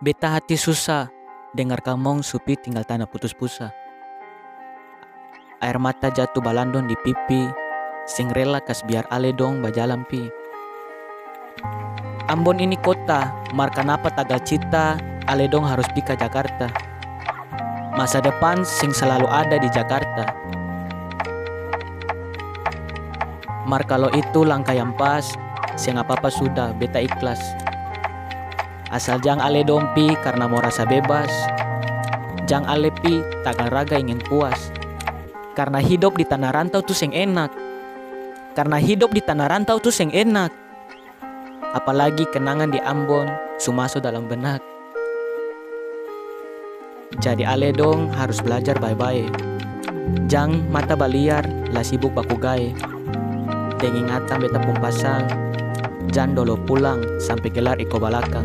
Beta hati susah dengar kamong supi tinggal tanah putus pusa. Air mata jatuh balandon di pipi, sing rela kas biar ale dong bajalan pi. Ambon ini kota, mar kenapa tagal cita, ale dong harus pi ke Jakarta. Masa depan sing selalu ada di Jakarta. Mar kalau itu langkah yang pas, sing apa-apa sudah, beta ikhlas. Asal jang ale dompi karena mau rasa bebas. Jang ale pi takkan raga ingin puas. Karena hidup di tanah rantau tuh sing enak. Karena hidup di tanah rantau tuh sing enak. Apalagi kenangan di Ambon sumaso dalam benak. Jadi ale dong harus belajar baik-baik. Jang mata baliar lah sibuk baku gae. Deng ingatan beta pun pasang Jan dolo pulang sampai gelar iko balakang